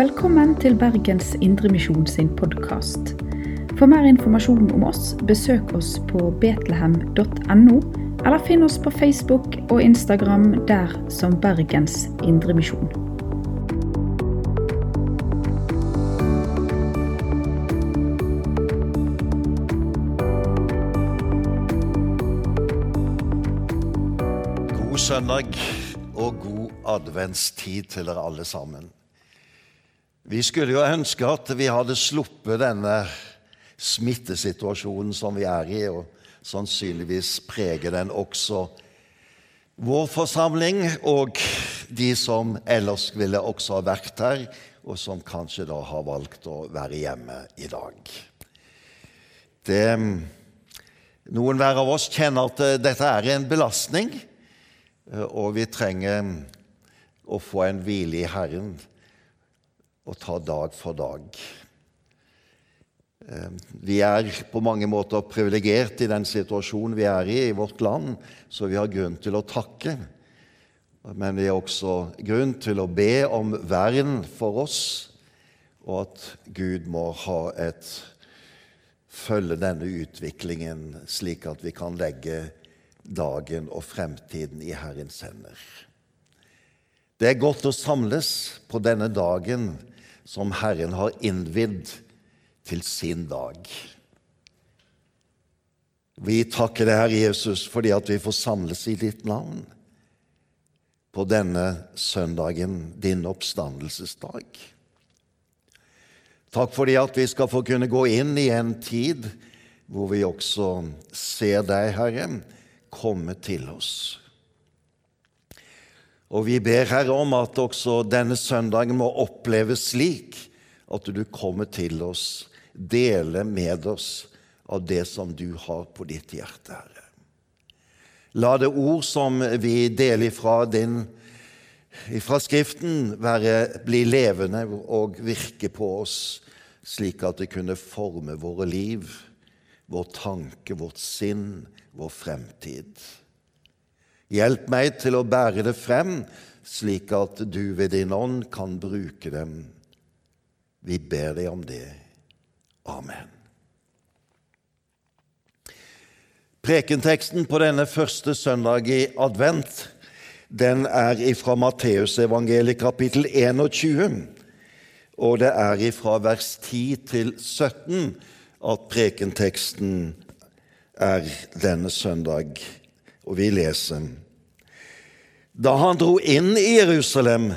Velkommen til Bergens Indremisjon sin podkast. For mer informasjon om oss, besøk oss på betlehem.no, eller finn oss på Facebook og Instagram der som Bergens Indremisjon. God søndag og god adventstid til dere alle sammen. Vi skulle jo ønske at vi hadde sluppet denne smittesituasjonen som vi er i, og sannsynligvis preger den også vår forsamling og de som ellers ville også ha vært her, og som kanskje da har valgt å være hjemme i dag. Det, noen hver av oss kjenner at eh, dette er en belastning, eh, og vi trenger å få en hvile i Herren og ta dag for dag. Eh, Vi er på mange måter privilegert i den situasjonen vi er i i vårt land, så vi har grunn til å takke. Men vi har også grunn til å be om vern for oss, og at Gud må et følge denne utviklingen slik at vi kan legge dagen og fremtiden i Herrens hender. Det er godt å samles på denne dagen som Herren har innvidd til sin dag. Vi takker deg, Herre Jesus, fordi at vi får samles i ditt navn på denne søndagen, din oppstandelsesdag. Takk fordi at vi skal få kunne gå inn i en tid hvor vi også ser deg, Herre, komme til oss. Og vi ber, Herre, om at også denne søndagen må oppleves slik at du kommer til oss, deler med oss av det som du har på ditt hjerte, Herre. La det ord som vi deler fra din fra Skriften være, bli levende og virke på oss, slik at det kunne forme våre liv, vår tanke, vårt sinn, vår fremtid. Hjelp meg til å bære det frem, slik at du ved din ånd kan bruke dem. Vi ber deg om det. Amen. Prekenteksten på denne første søndag i advent den er fra Matteusevangeliet kapittel 21, og det er fra vers 10 til 17 at prekenteksten er denne søndag, og vi leser. Da han dro inn i Jerusalem,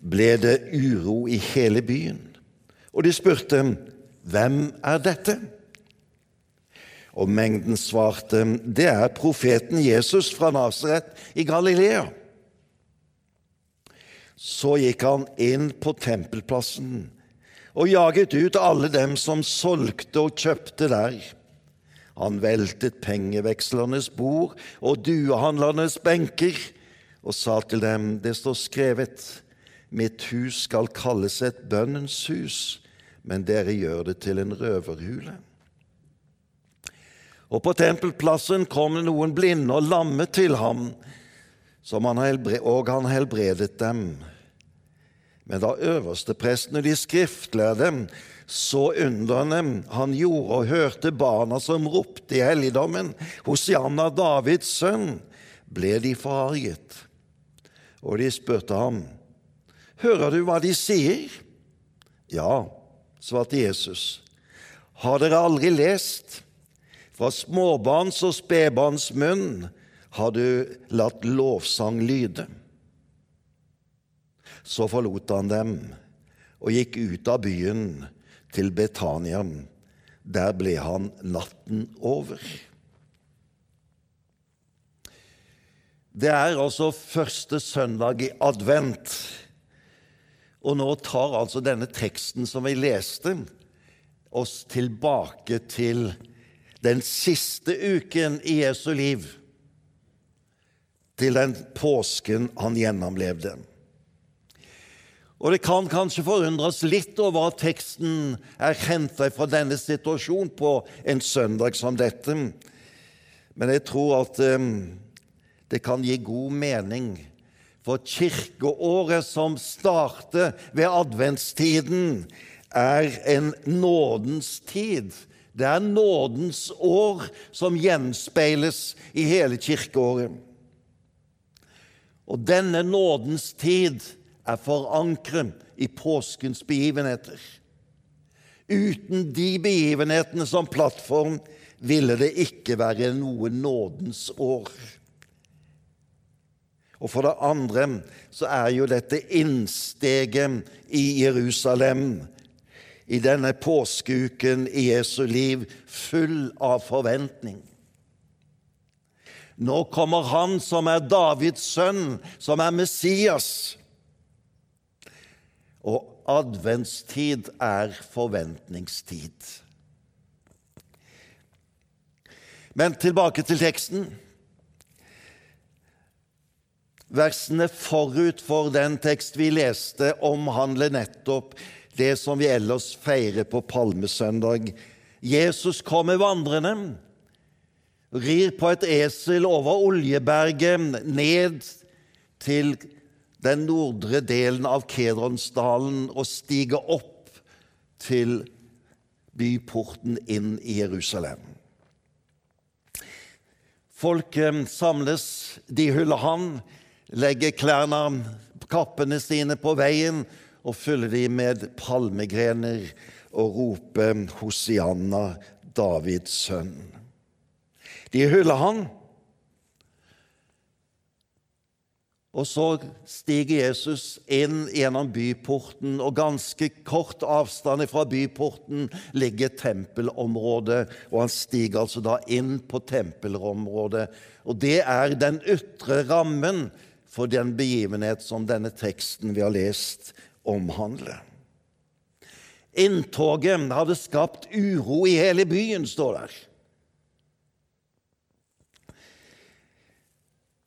ble det uro i hele byen, og de spurte, Hvem er dette? Og mengden svarte, det er profeten Jesus fra Nasaret i Galilea. Så gikk han inn på tempelplassen og jaget ut alle dem som solgte og kjøpte der. Han veltet pengevekslernes bord og duehandlernes benker og sa til dem, det står skrevet, mitt hus skal kalles et bønnens hus, men dere gjør det til en røverhule. Og på tempelplassen kom noen blinde og lamme til ham, han og han helbredet dem. Men da øverstepresten og de skriftlærde så underne han gjorde og hørte barna som ropte i helligdommen, Hosianna, Davids sønn, ble de forarget. Og de spurte ham, Hører du hva de sier? Ja, svarte Jesus. Har dere aldri lest? Fra småbarns og spedbarns munn har du latt lovsang lyde. Så forlot han dem og gikk ut av byen til Betania. Der ble han natten over. Det er altså første søndag i advent. Og nå tar altså denne teksten som vi leste, oss tilbake til den siste uken i Jesu liv, til den påsken han gjennomlevde. Og Det kan kanskje forundres litt over at teksten er henta fra denne situasjonen på en søndag som dette, men jeg tror at um, det kan gi god mening, For kirkeåret som starter ved adventstiden, er en nådens tid. Det er nådens år som gjenspeiles i hele kirkeåret. Og denne nådens tid er forankret i påskens begivenheter. Uten de begivenhetene som plattform ville det ikke være noe nådens år. Og for det andre så er jo dette innsteget i Jerusalem i denne påskeuken i Jesu liv full av forventning. Nå kommer han som er Davids sønn, som er Messias. Og adventstid er forventningstid. Men tilbake til teksten. Versene forut for den tekst vi leste, omhandler nettopp det som vi ellers feirer på palmesøndag. Jesus kommer vandrende, rir på et esel over Oljeberget ned til den nordre delen av Kedronsdalen og stiger opp til byporten inn i Jerusalem. Folket samles, de hyller han, legger klærne, kappene sine på veien og fyller de med palmegrener og roper Hosianna, Davids sønn. De hyller han. Og så stiger Jesus inn gjennom byporten, og ganske kort avstand fra byporten ligger tempelområdet. Og han stiger altså da inn på tempelområdet. Og det er den ytre rammen for den begivenhet som denne teksten vi har lest, omhandler. Inntoget hadde skapt uro i hele byen, står der.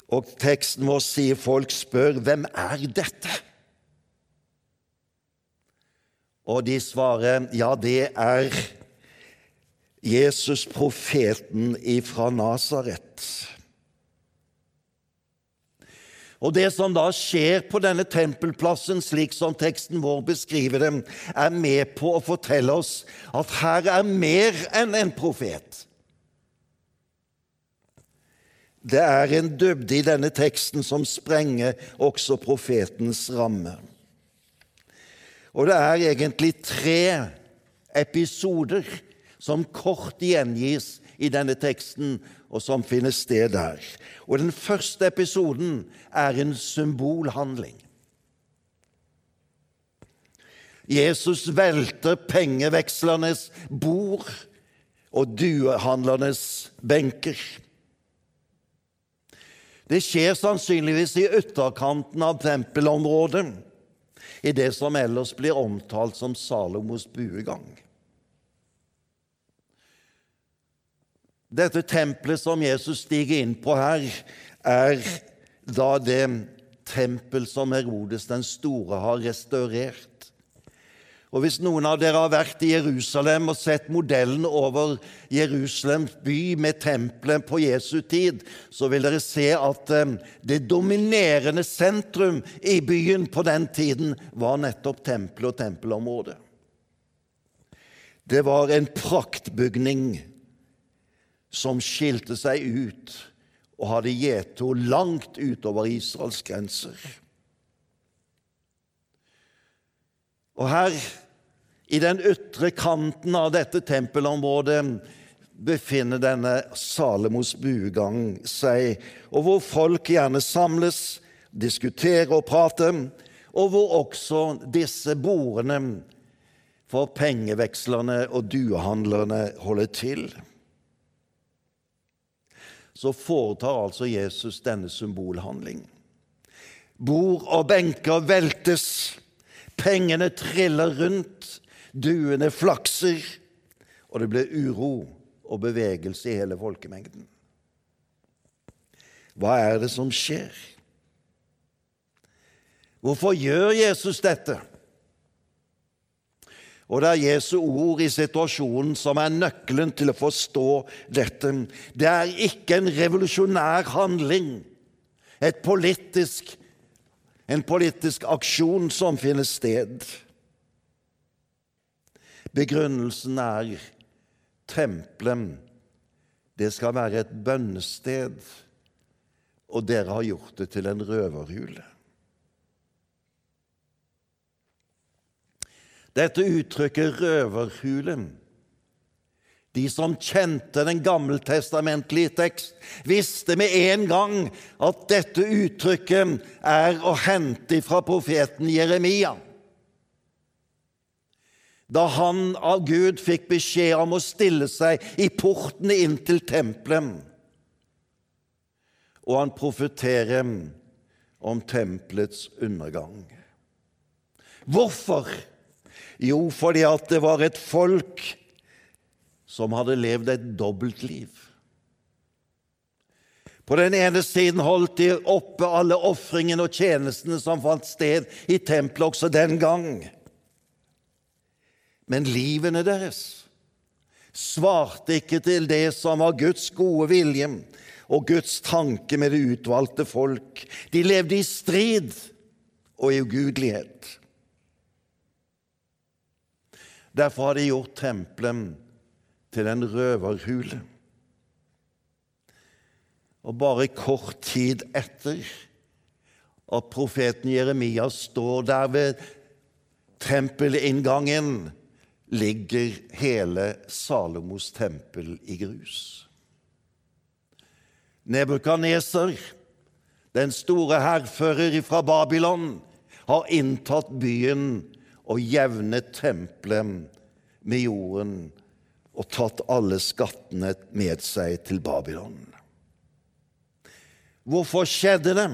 Og teksten vår sier folk spør hvem er dette? Og de svarer ja, det er Jesus, profeten ifra Nasaret. Og det som da skjer på denne tempelplassen, slik som teksten vår beskriver dem, er med på å fortelle oss at her er mer enn en profet. Det er en dybde i denne teksten som sprenger også profetens ramme. Og det er egentlig tre episoder som kort gjengis i denne teksten, og som finner sted der. Og Den første episoden er en symbolhandling. Jesus velter pengevekslernes bord og duehandlernes benker. Det skjer sannsynligvis i ytterkanten av tempelområdet, i det som ellers blir omtalt som Salomos buegang. Dette tempelet som Jesus stiger inn på her, er da det tempel som Herodes den store har restaurert. Og Hvis noen av dere har vært i Jerusalem og sett modellen over Jerusalems by med tempelet på Jesu tid, så vil dere se at eh, det dominerende sentrum i byen på den tiden var nettopp tempelet og tempelområdet. Det var en praktbygning som skilte seg ut og hadde gjeto langt utover Israels grenser. Og her, i den ytre kanten av dette tempelområdet, befinner denne Salomos buegang seg, og hvor folk gjerne samles, diskuterer og prater, og hvor også disse bordene for pengevekslerne og duehandlerne holder til så foretar altså Jesus denne symbolhandling. Bord og benker veltes, pengene triller rundt, duene flakser, og det blir uro og bevegelse i hele folkemengden. Hva er det som skjer? Hvorfor gjør Jesus dette? Og det er Jesu ord i situasjonen som er nøkkelen til å forstå dette. Det er ikke en revolusjonær handling, et politisk en politisk aksjon som finner sted. Begrunnelsen er tempelet. Det skal være et bønnested, og dere har gjort det til en røverhule. Dette uttrykket 'røverhulen' De som kjente den gammeltestamentlige tekst, visste med en gang at dette uttrykket er å hente fra profeten Jeremia. Da han av Gud fikk beskjed om å stille seg i portene inn til tempelet, og han profeterer om tempelets undergang. Hvorfor? Jo, fordi at det var et folk som hadde levd et dobbeltliv. På den ene siden holdt de oppe alle ofringene og tjenestene som fant sted i tempelet også den gang. Men livene deres svarte ikke til det som var Guds gode vilje og Guds tanke med det utvalgte folk. De levde i strid og i ugudelighet. Derfor har de gjort tempelet til en røverhule. Og bare kort tid etter at profeten Jeremia står der ved tempelinngangen, ligger hele Salomos tempel i grus. Nebukaneser, den store hærfører fra Babylon, har inntatt byen og jevnet tempelet med jorden og tatt alle skattene med seg til Babylon. Hvorfor skjedde det?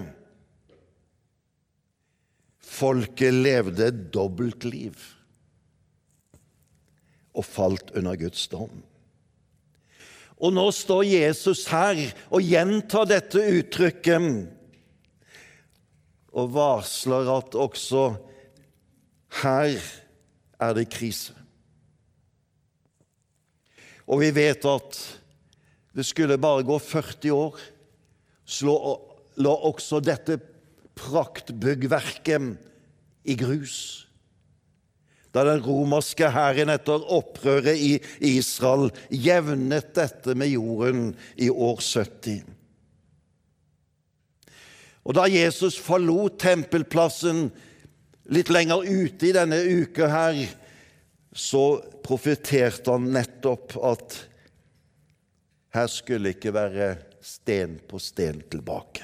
Folket levde et dobbeltliv og falt under Guds dom. Og nå står Jesus her og gjentar dette uttrykket og varsler at også her er det krise. Og vi vet at det skulle bare gå 40 år, så lå også dette praktbyggverket i grus. Da den romerske hæren etter opprøret i Israel jevnet dette med jorden i år 70. Og da Jesus forlot tempelplassen litt lenger ute i denne uka her, så profeterte han nettopp at her skulle ikke være sten på sten tilbake.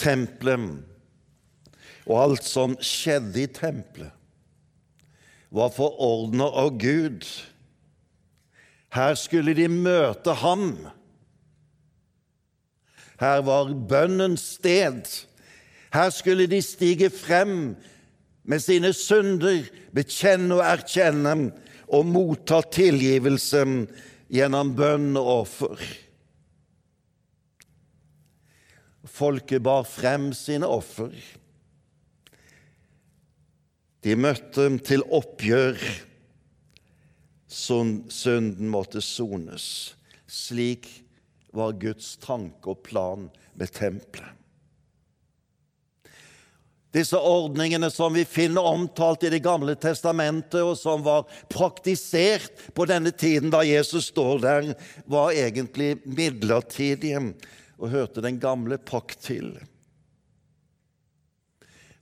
Tempelet og alt som skjedde i tempelet, var forordna av Gud. Her skulle de møte ham. Her var bønnens sted. Her skulle de stige frem med sine synder, bekjenne og erkjenne og motta tilgivelse gjennom bønn og offer. Folket bar frem sine offer. De møtte til oppgjør. Synden måtte sones. Slik var Guds tanke og plan med tempelet. Disse ordningene som vi finner omtalt i Det gamle testamentet, og som var praktisert på denne tiden da Jesus står der, var egentlig midlertidige og hørte den gamle pakt til.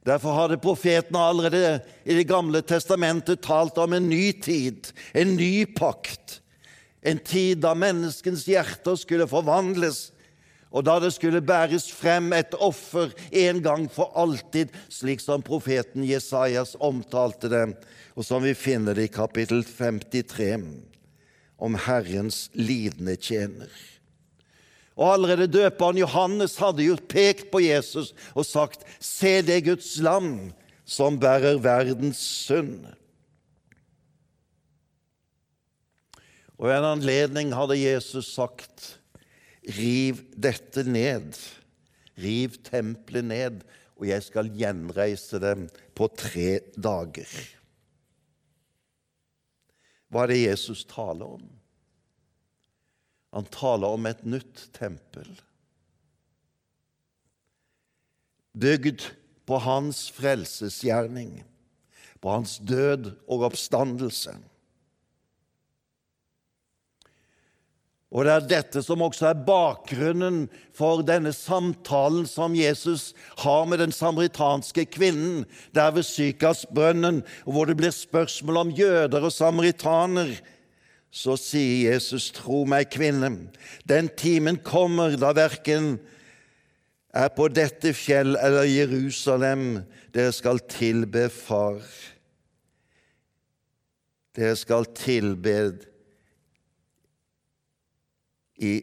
Derfor hadde profetene allerede i Det gamle testamentet talt om en ny tid, en ny pakt, en tid da menneskens hjerter skulle forvandles og da det skulle bæres frem et offer en gang for alltid, slik som profeten Jesajas omtalte det, og som vi finner det i kapittel 53, om Herrens lidende tjener. Og Allerede døperen Johannes hadde jo pekt på Jesus og sagt, 'Se det Guds lam som bærer verdens synd'. Og en anledning hadde Jesus sagt Riv dette ned. Riv tempelet ned, og jeg skal gjenreise dem på tre dager. Hva er det Jesus taler om? Han taler om et nytt tempel. Bygd på hans frelsesgjerning, på hans død og oppstandelse. Og det er dette som også er bakgrunnen for denne samtalen som Jesus har med den samaritanske kvinnen der ved Sykasbrønnen, hvor det blir spørsmål om jøder og samaritaner. Så sier Jesus, tro meg, kvinne, den timen kommer da verken er på dette fjell eller Jerusalem dere skal tilbe Far. Dere skal tilbe i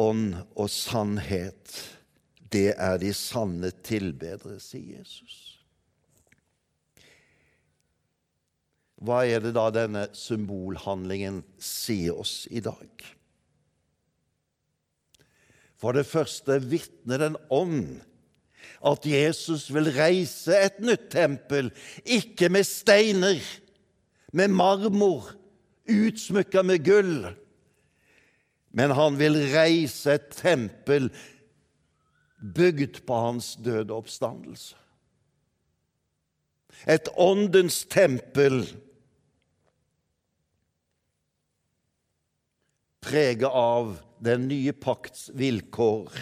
ånd og sannhet. Det er de sanne tilbedere, sier Jesus. Hva er det da denne symbolhandlingen sier oss i dag? For det første vitner den ånd at Jesus vil reise et nytt tempel, ikke med steiner, med marmor, utsmykka med gull men han vil reise et tempel bygd på hans døde oppstandelse. Et åndens tempel preget av den nye pakts vilkår.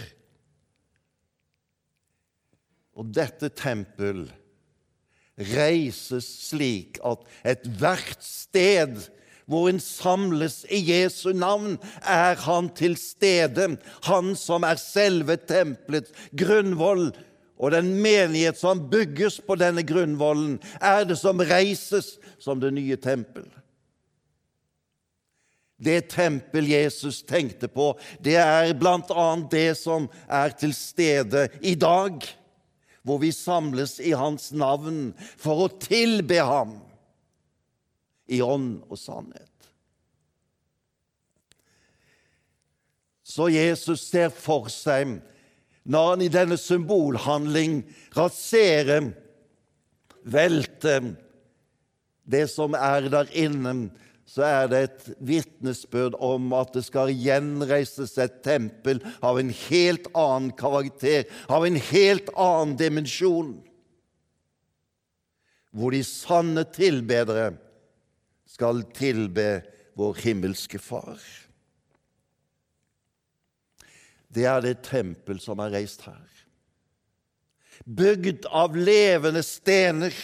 Og dette tempel reises slik at ethvert sted hvor en samles i Jesu navn, er han til stede. Han som er selve tempelets grunnvoll. Og den menighet som bygges på denne grunnvollen, er det som reises som det nye tempel. Det tempel Jesus tenkte på, det er bl.a. det som er til stede i dag, hvor vi samles i Hans navn for å tilbe Ham i ånd og sannhet. Så Jesus ser for seg, når han i denne symbolhandling raserer, velter det som er der inne, så er det et vitnesbyrd om at det skal gjenreises et tempel av en helt annen karakter, av en helt annen dimensjon, hvor de sanne tilbedere skal tilbe vår himmelske Far. Det er det tempel som er reist her. Bygd av levende stener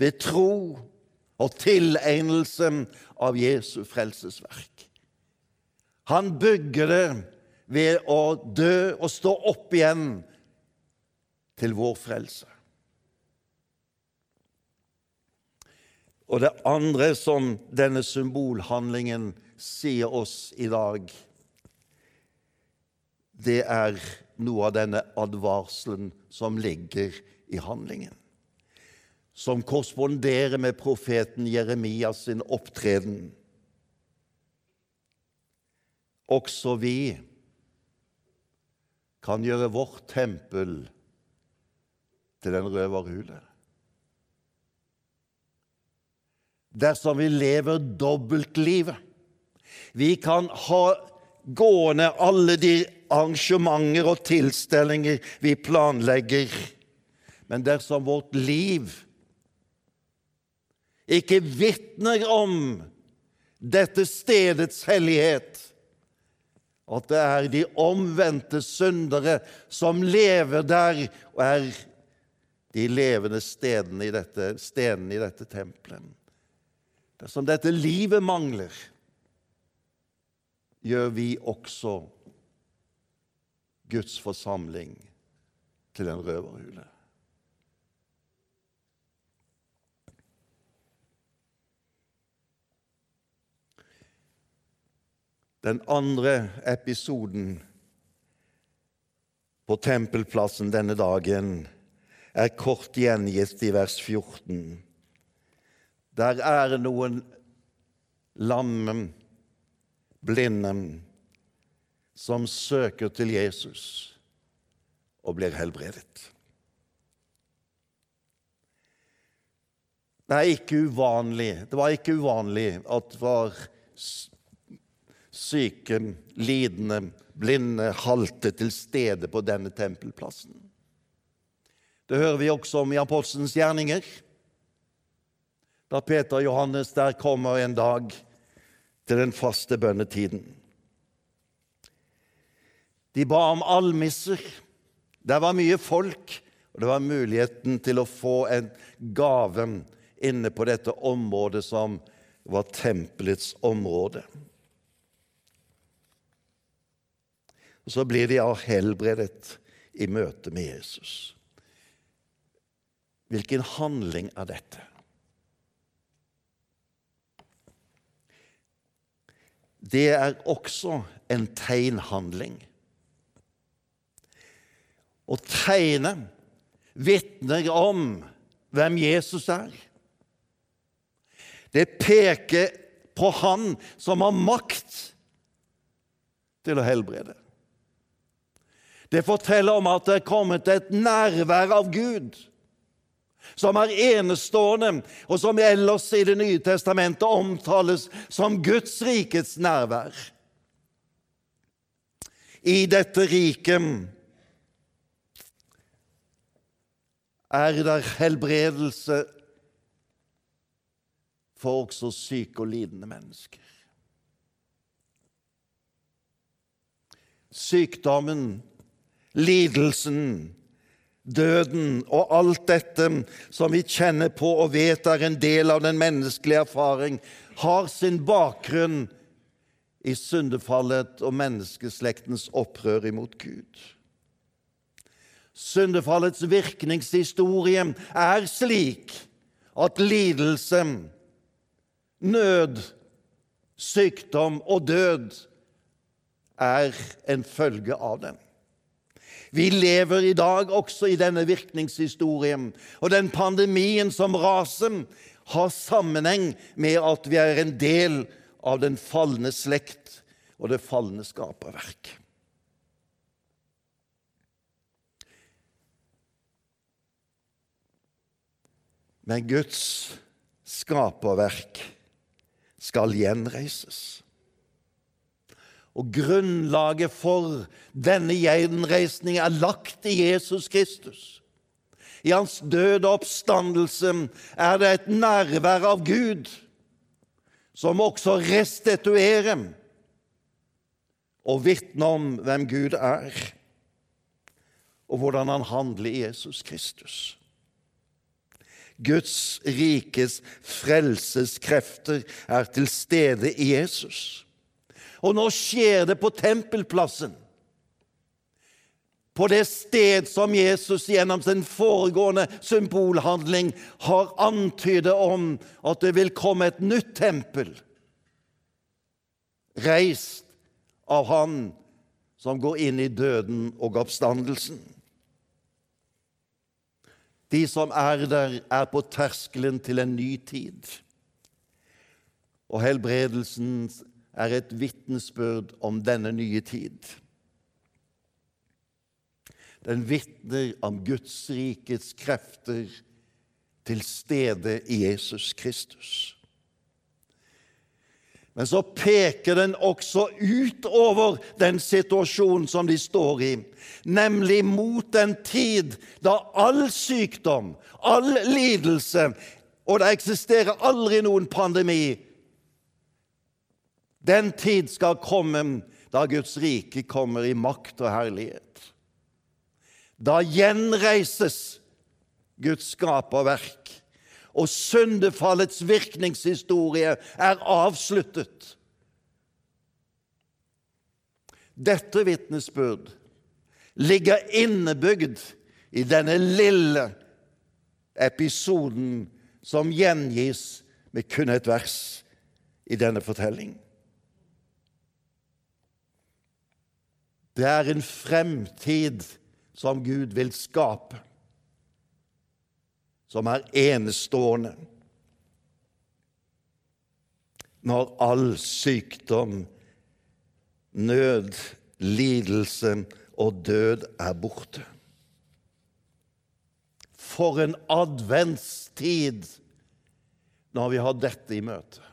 ved tro og tilegnelse av Jesu frelsesverk. Han bygger det ved å dø og stå opp igjen til vår frelse. Og det andre som denne symbolhandlingen sier oss i dag, det er noe av denne advarselen som ligger i handlingen. Som korresponderer med profeten Jeremias sin opptreden. Også vi kan gjøre vårt tempel til en røverhule. Dersom vi lever dobbeltlivet. Vi kan ha gående alle de arrangementer og tilstelninger vi planlegger, men dersom vårt liv ikke vitner om dette stedets hellighet, at det er de omvendte syndere som lever der og er de levende stedene i dette, stedene i dette tempelet Dersom dette livet mangler, gjør vi også Guds forsamling til en røverhule. Den andre episoden på tempelplassen denne dagen er kort gjengitt i vers 14. Der er noen lamme, blinde, som søker til Jesus og blir helbredet. Det er ikke uvanlig, det var ikke uvanlig at det var syke, lidende, blinde, halte til stede på denne tempelplassen. Det hører vi også om i apostelens gjerninger. Da Peter og Johannes der kommer en dag til den faste bønnetiden. De ba om almisser. Det var mye folk, og det var muligheten til å få en gave inne på dette området som var tempelets område. Og Så blir de helbredet i møte med Jesus. Hvilken handling er dette? Det er også en tegnhandling. Og tegnet vitner om hvem Jesus er. Det peker på Han som har makt til å helbrede. Det forteller om at det er kommet et nærvær av Gud som er enestående, og som ellers i Det nye testamentet omtales som Guds rikets nærvær. I dette riket er der helbredelse for også syke og lidende mennesker. Sykdommen, lidelsen, døden og alt dette som vi kjenner på og vet er en del av den menneskelige erfaring, har sin bakgrunn i syndefallet og menneskeslektens opprør imot Gud. Syndefallets virkningshistorie er slik at lidelse, nød, sykdom og død er en følge av dem. Vi lever i dag også i denne virkningshistorien. Og den pandemien som raser, har sammenheng med at vi er en del av den falne slekt og det falne skaperverk. Men Guds skaperverk skal gjenreises. Og grunnlaget for denne gjenreisning er lagt i Jesus Kristus. I hans døde oppstandelse er det et nærvær av Gud som også restituerer og vitner om hvem Gud er, og hvordan han handler i Jesus Kristus. Guds rikes frelseskrefter er til stede i Jesus. Og nå skjer det på tempelplassen. På det sted som Jesus gjennom sin foregående symbolhandling har antydet om at det vil komme et nytt tempel, reist av Han som går inn i døden og oppstandelsen. De som er der, er på terskelen til en ny tid. Og helbredelsen er et vitnesbyrd om denne nye tid. Den vitner om Guds rikets krefter til stede i Jesus Kristus. Men så peker den også utover den situasjonen som de står i, nemlig mot den tid da all sykdom, all lidelse Og det eksisterer aldri noen pandemi den tid skal komme da Guds rike kommer i makt og herlighet. Da gjenreises Guds skaperverk, og syndefallets virkningshistorie er avsluttet. Dette vitnesbyrd ligger innebygd i denne lille episoden som gjengis med kun et vers i denne fortellingen. Det er en fremtid som Gud vil skape, som er enestående. Når all sykdom, nød, lidelse og død er borte. For en adventstid når vi har dette i møte.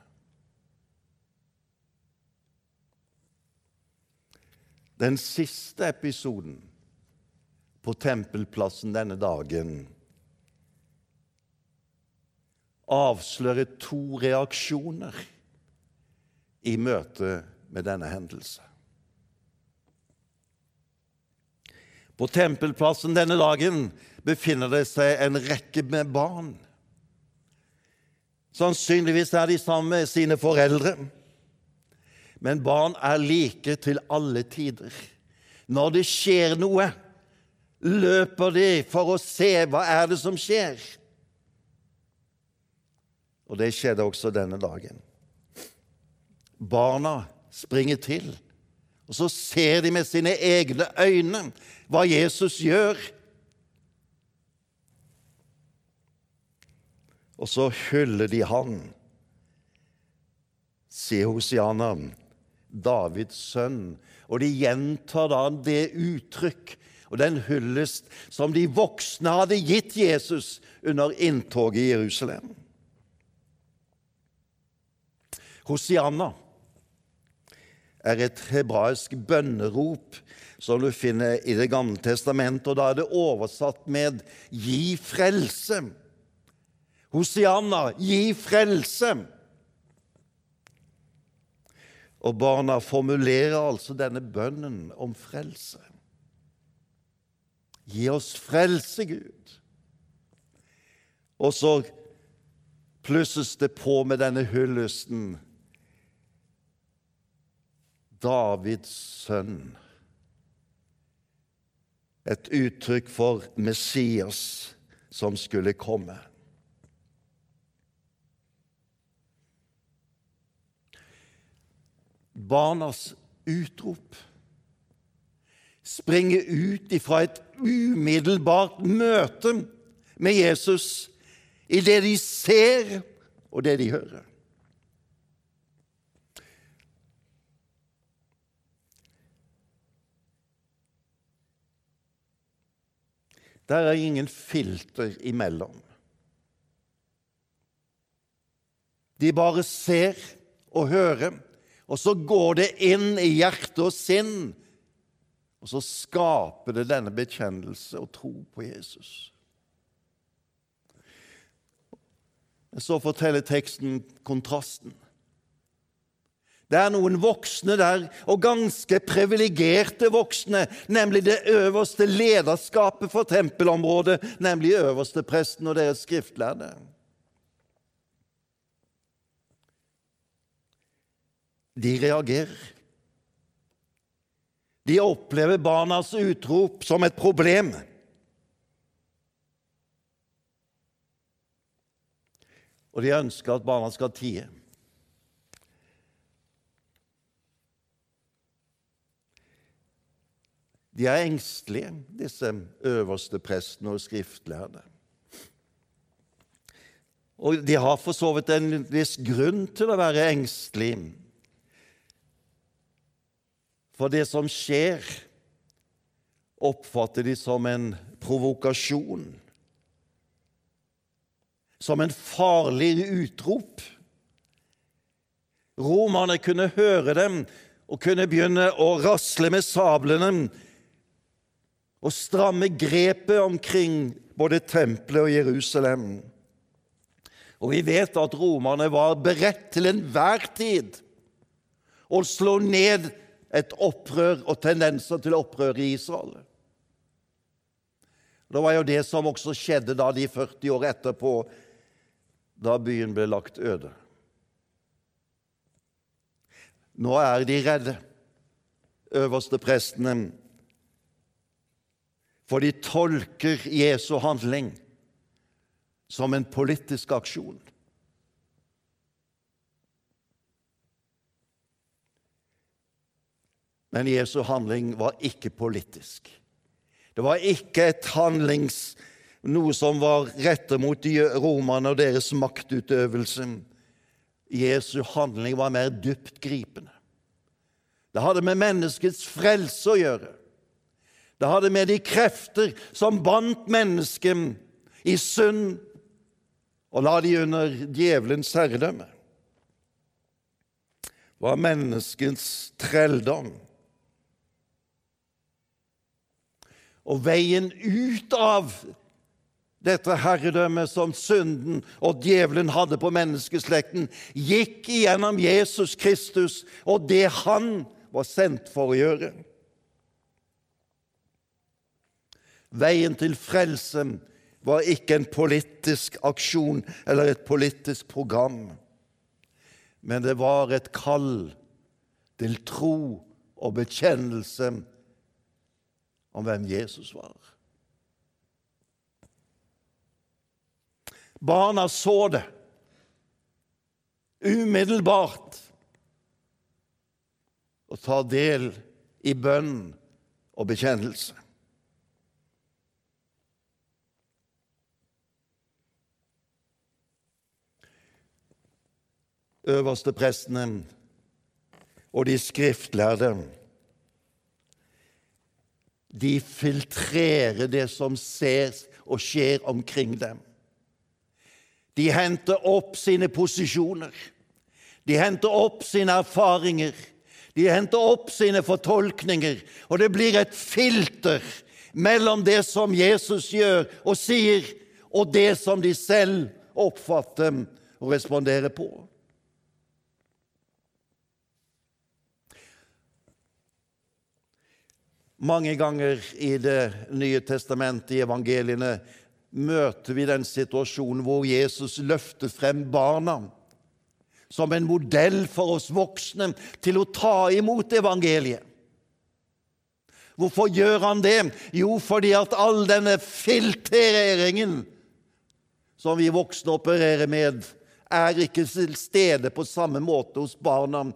Den siste episoden på tempelplassen denne dagen avslører to reaksjoner i møte med denne hendelse. På tempelplassen denne dagen befinner det seg en rekke med barn. Sannsynligvis er de sammen med sine foreldre. Men barn er like til alle tider. Når det skjer noe, løper de for å se hva er det som skjer. Og det skjedde også denne dagen. Barna springer til, og så ser de med sine egne øyne hva Jesus gjør. Og så hyller de han. Se Hosianna, Davids sønn. Og de gjentar da det uttrykk og den hyllest som de voksne hadde gitt Jesus under inntoget i Jerusalem. Hosianna er et hebraisk bønnerop som du finner i Det gamle testamentet, og da er det oversatt med 'gi frelse'. Hosianna, gi frelse! Og barna formulerer altså denne bønnen om frelse. Gi oss frelse, Gud. Og så plusses det på med denne hyllesten. Davids sønn. Et uttrykk for Messias som skulle komme. Barnas utrop springer ut ifra et umiddelbart møte med Jesus i det de ser, og det de hører. Der er ingen filter imellom. De bare ser og hører, og så går det inn i hjerte og sinn og så skaper det denne bekjennelse og tro på Jesus. Så forteller teksten kontrasten. Det er noen voksne der, og ganske privilegerte voksne, nemlig det øverste lederskapet for tempelområdet, nemlig øverste presten og deres skriftlærde. De reagerer. De opplever barnas utrop som et problem. Og de ønsker at barna skal tie. De er engstelige, disse øverste prestene og skriftlærde. Og de har for så vidt en viss grunn til å være engstelige. For det som skjer, oppfatter de som en provokasjon, som en farlig utrop. Romerne kunne høre dem og kunne begynne å rasle med sablene og stramme grepet omkring både tempelet og Jerusalem. Og vi vet at romerne var beredt til enhver tid å slå ned et opprør og tendenser til opprør i Israel. Det var jo det som også skjedde da de 40 år etterpå, da byen ble lagt øde. Nå er de redde, øverste prestene, for de tolker Jesu handling som en politisk aksjon. Men Jesu handling var ikke politisk. Det var ikke et handlings, noe som var rettet mot romerne og deres maktutøvelse. Jesu handling var mer dyptgripende. Det hadde med menneskets frelse å gjøre. Det hadde med de krefter som bandt mennesket i synd og la de under djevelens herredømme. Det var menneskets trelldom Og veien ut av dette herredømmet som synden og djevelen hadde på menneskeslekten, gikk igjennom Jesus Kristus og det han var sendt for å gjøre. Veien til frelsen var ikke en politisk aksjon eller et politisk program, men det var et kall til tro og bekjennelse om hvem Jesus var. Barna så det umiddelbart og ta del i bønn og bekjennelse. Øverste prestene og de skriftlærde de filtrerer det som ses og skjer omkring dem. De henter opp sine posisjoner. De henter opp sine erfaringer. De henter opp sine fortolkninger, og det blir et filter mellom det som Jesus gjør og sier, og det som de selv oppfatter og responderer på. Mange ganger i Det nye testamentet, i evangeliene, møter vi den situasjonen hvor Jesus løfter frem barna som en modell for oss voksne til å ta imot evangeliet. Hvorfor gjør han det? Jo, fordi at all denne filtreringen som vi voksne opererer med, er ikke til stede på samme måte hos barna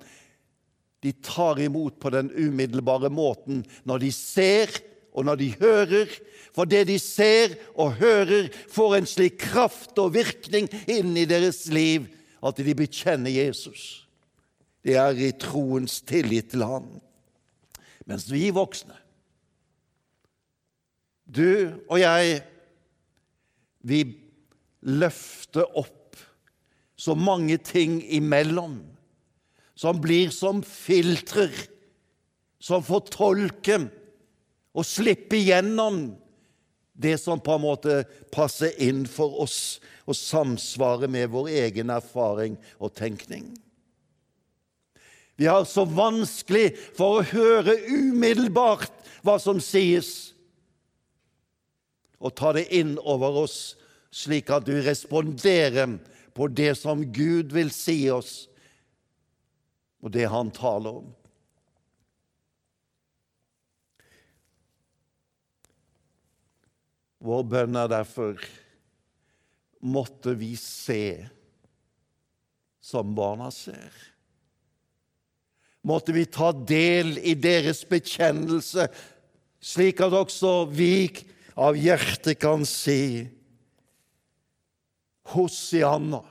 de tar imot på den umiddelbare måten når de ser og når de hører. For det de ser og hører, får en slik kraft og virkning inn i deres liv at de bekjenner Jesus. Det er i troens tillit til Han. Mens vi voksne, du og jeg, vi løfter opp så mange ting imellom som blir som filtrer, som får tolke og slippe gjennom det som på en måte passer inn for oss og samsvarer med vår egen erfaring og tenkning. Vi har så vanskelig for å høre umiddelbart hva som sies, og ta det inn over oss, slik at du responderer på det som Gud vil si oss, og det han taler om. Vår bønn er derfor måtte vi se som barna ser. Måtte vi ta del i deres bekjennelse, slik at også vi av hjertet kan si Hosianna,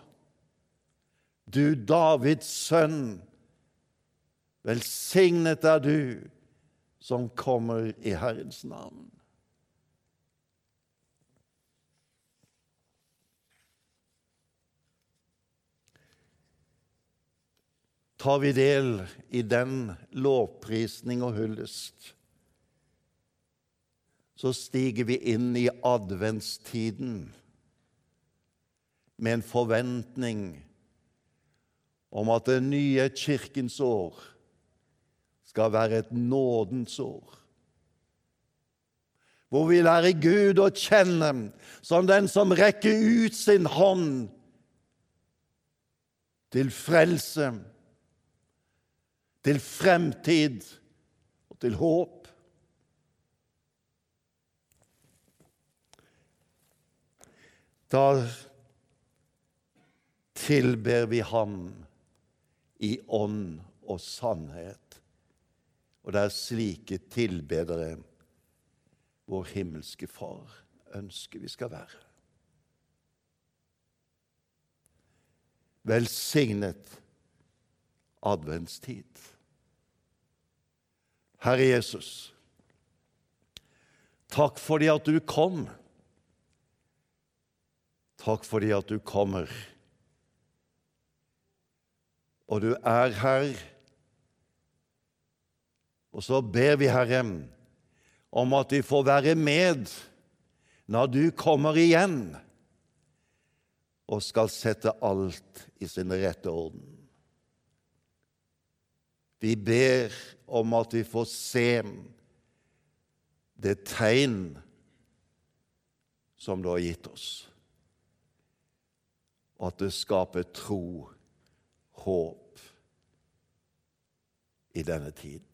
du Davids sønn, Velsignet er du som kommer i Herrens navn. Tar vi del i den lovprisning og hyllest, så stiger vi inn i adventstiden med en forventning om at det nye kirkens år skal være et nådens år. Hvor vi lærer Gud å kjenne som den som rekker ut sin hånd til frelse, til fremtid og til håp. Da tilber vi Ham i ånd og sannhet. Og det er slike tilbedere vår himmelske Far ønsker vi skal være. Velsignet adventstid. Herre Jesus, takk fordi at du kom. Takk fordi at du kommer. Og du er her og så ber vi, Herre, om at vi får være med når du kommer igjen og skal sette alt i sin rette orden. Vi ber om at vi får se det tegn som du har gitt oss, og at det skaper tro, håp, i denne tid.